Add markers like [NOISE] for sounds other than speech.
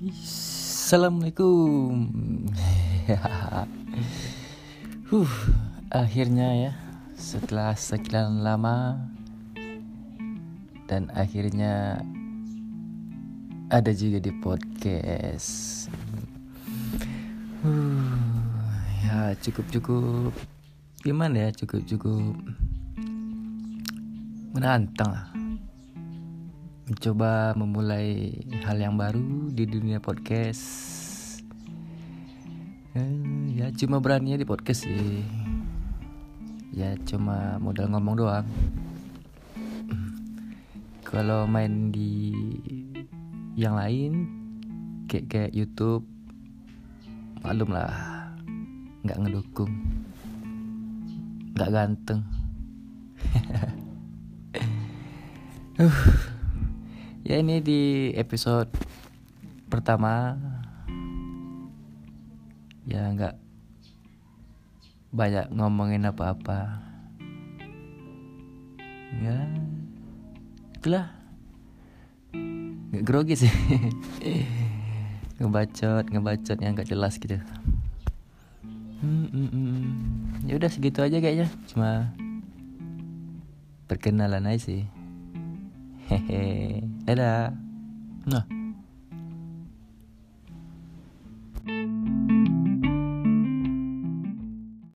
Assalamualaikum. [LAUGHS] huh, akhirnya ya setelah sekian lama dan akhirnya ada juga di podcast. Uh, ya cukup cukup gimana ya cukup cukup menantang lah mencoba memulai hal yang baru di dunia podcast. Eh, ya cuma berani di podcast sih. Ya cuma modal ngomong doang. Kalau main di yang lain kayak kayak YouTube maklum lah nggak ngedukung nggak ganteng. [LAUGHS] Uh ya ini di episode pertama. Ya nggak banyak ngomongin apa-apa. Ya itulah. Nggak grogi sih. [LAUGHS] Ngebacot ngebacot yang nggak jelas gitu. Hmm, hmm, hmm. ya udah segitu aja kayaknya. Cuma perkenalan aja sih. Hehe. Dadah. Nah.